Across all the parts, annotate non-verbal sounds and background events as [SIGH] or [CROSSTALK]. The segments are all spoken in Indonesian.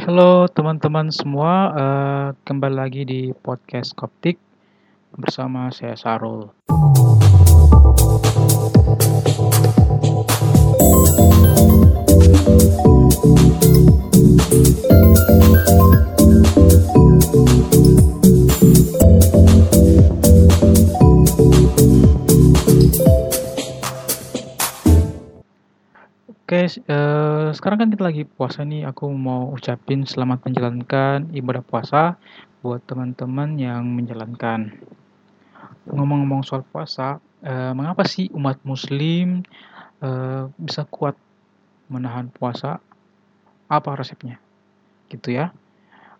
Halo teman-teman semua, uh, kembali lagi di podcast Koptik bersama saya Sarul. Oke, uh, sekarang kan kita lagi puasa nih, aku mau ucapin selamat menjalankan ibadah puasa buat teman-teman yang menjalankan. Ngomong-ngomong soal puasa, uh, mengapa sih umat muslim, uh, bisa kuat menahan puasa? Apa resepnya? Gitu ya.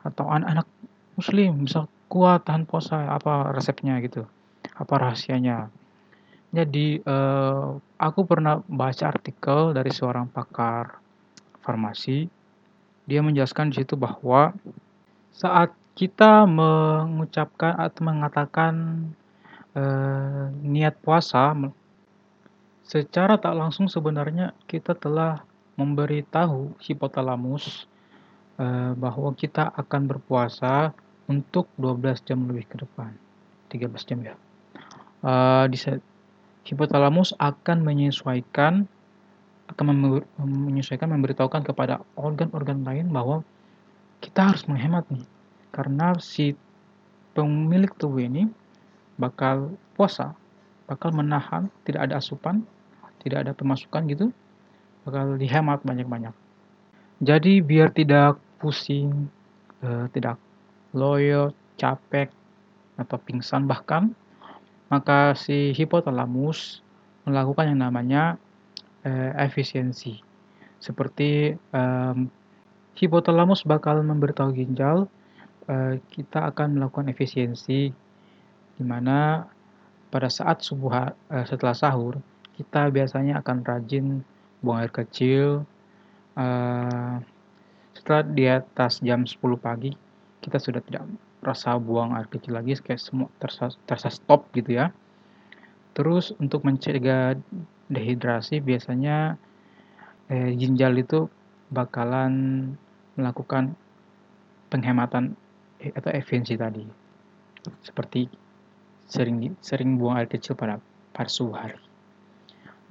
Atau anak-anak muslim bisa kuat tahan puasa, apa resepnya gitu? Apa rahasianya? Jadi, uh, aku pernah baca artikel dari seorang pakar farmasi. Dia menjelaskan di situ bahwa saat kita mengucapkan atau mengatakan uh, niat puasa, secara tak langsung sebenarnya kita telah memberitahu hipotalamus uh, bahwa kita akan berpuasa untuk 12 jam lebih ke depan. 13 jam ya. Uh, di hipotalamus akan menyesuaikan akan menyesuaikan memberitahukan kepada organ-organ lain bahwa kita harus menghemat nih. Karena si pemilik tubuh ini bakal puasa bakal menahan tidak ada asupan tidak ada pemasukan gitu bakal dihemat banyak-banyak. Jadi biar tidak pusing eh, tidak loyo capek atau pingsan bahkan maka si hipotalamus melakukan yang namanya eh, efisiensi. Seperti eh, hipotalamus bakal memberitahu ginjal eh, kita akan melakukan efisiensi di mana pada saat subuh eh, setelah sahur kita biasanya akan rajin buang air kecil eh, setelah di atas jam 10 pagi kita sudah tidak rasa buang air kecil lagi kayak semua terasa, terasa stop gitu ya. Terus untuk mencegah dehidrasi biasanya eh, ginjal itu bakalan melakukan penghematan eh, atau efisiensi tadi. Seperti sering sering buang air kecil pada pada subuh hari.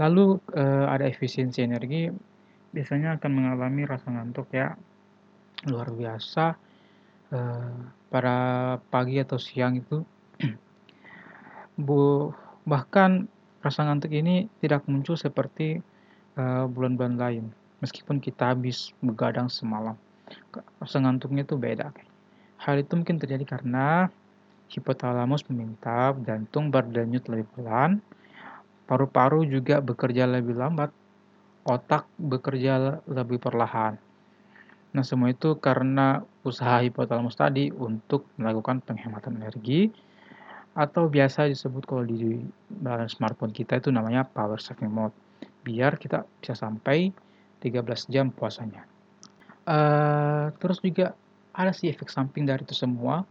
Lalu eh, ada efisiensi energi biasanya akan mengalami rasa ngantuk ya. Luar biasa Eh, pada pagi atau siang itu [CLEARS THROAT] bu bahkan rasa ngantuk ini tidak muncul seperti eh, bulan-bulan uh, lain. Meskipun kita habis begadang semalam rasa ngantuknya itu beda. Hal itu mungkin terjadi karena hipotalamus meminta jantung berdenyut lebih pelan paru-paru juga bekerja lebih lambat otak bekerja lebih perlahan Nah, semua itu karena usaha hipotalamus tadi untuk melakukan penghematan energi atau biasa disebut kalau di dalam smartphone kita itu namanya power saving mode. Biar kita bisa sampai 13 jam puasanya. Uh, terus juga ada sih efek samping dari itu semua.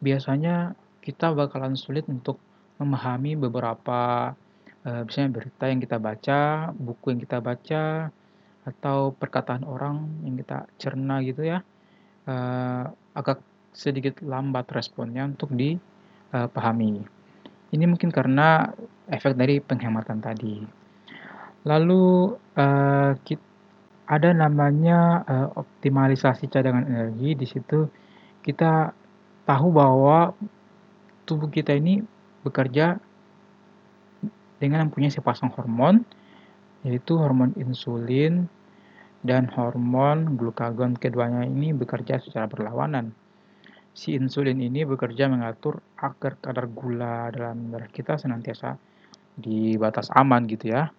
Biasanya kita bakalan sulit untuk memahami beberapa uh, misalnya berita yang kita baca, buku yang kita baca, atau perkataan orang yang kita cerna gitu ya uh, agak sedikit lambat responnya untuk dipahami. Ini mungkin karena efek dari penghematan tadi. Lalu uh, ada namanya uh, optimalisasi cadangan energi. Di situ kita tahu bahwa tubuh kita ini bekerja dengan mempunyai sepasang hormon yaitu hormon insulin dan hormon glukagon keduanya ini bekerja secara berlawanan. Si insulin ini bekerja mengatur agar kadar gula dalam darah kita senantiasa di batas aman gitu ya.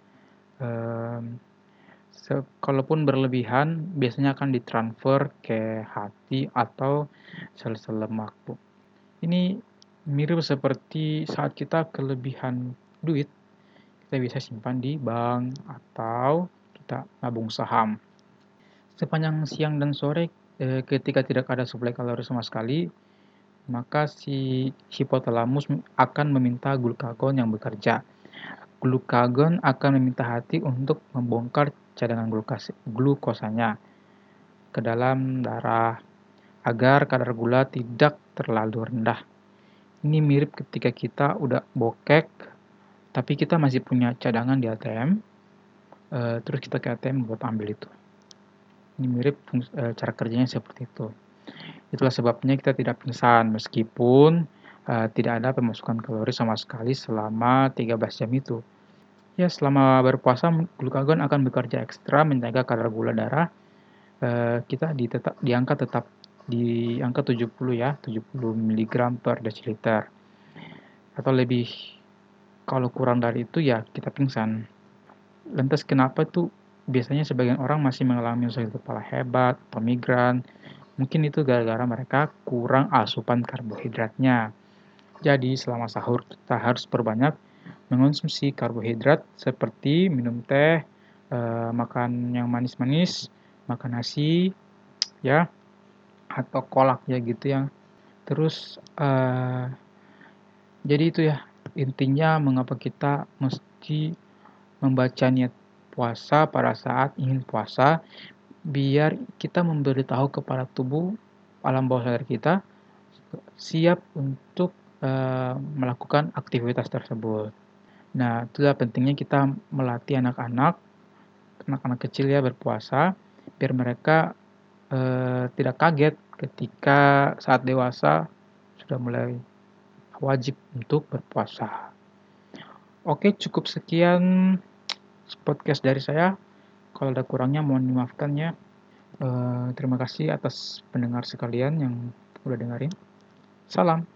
Ehm, kalaupun berlebihan biasanya akan ditransfer ke hati atau sel-sel lemak. Ini mirip seperti saat kita kelebihan duit kita bisa simpan di bank atau kita nabung saham. Sepanjang siang dan sore eh, ketika tidak ada suplai kalori sama sekali, maka si hipotalamus akan meminta glukagon yang bekerja. Glukagon akan meminta hati untuk membongkar cadangan glukosanya. ke dalam darah agar kadar gula tidak terlalu rendah. Ini mirip ketika kita udah bokek, tapi kita masih punya cadangan di ATM, uh, terus kita ke ATM buat ambil itu. Ini mirip uh, cara kerjanya seperti itu. Itulah sebabnya kita tidak pingsan meskipun uh, tidak ada pemasukan kalori sama sekali selama 13 jam itu. Ya, selama berpuasa glukagon akan bekerja ekstra menjaga kadar gula darah uh, kita di tetap di angka tetap di angka 70 ya, 70 mg per desiliter. Atau lebih kalau kurang dari itu ya kita pingsan. Lantas kenapa tuh biasanya sebagian orang masih mengalami sakit kepala hebat atau migran. Mungkin itu gara-gara mereka kurang asupan karbohidratnya. Jadi selama sahur kita harus perbanyak mengonsumsi karbohidrat seperti minum teh, eh, makan yang manis-manis, makan nasi, ya, atau kolak ya gitu yang terus eh, jadi itu ya intinya mengapa kita mesti membaca niat puasa pada saat ingin puasa biar kita memberitahu kepada tubuh alam bawah sadar kita siap untuk uh, melakukan aktivitas tersebut. Nah, itulah pentingnya kita melatih anak-anak, anak-anak kecil ya berpuasa, biar mereka uh, tidak kaget ketika saat dewasa sudah mulai wajib untuk berpuasa. Oke, cukup sekian podcast dari saya. Kalau ada kurangnya mohon dimaafkan ya. Uh, terima kasih atas pendengar sekalian yang udah dengerin. Salam.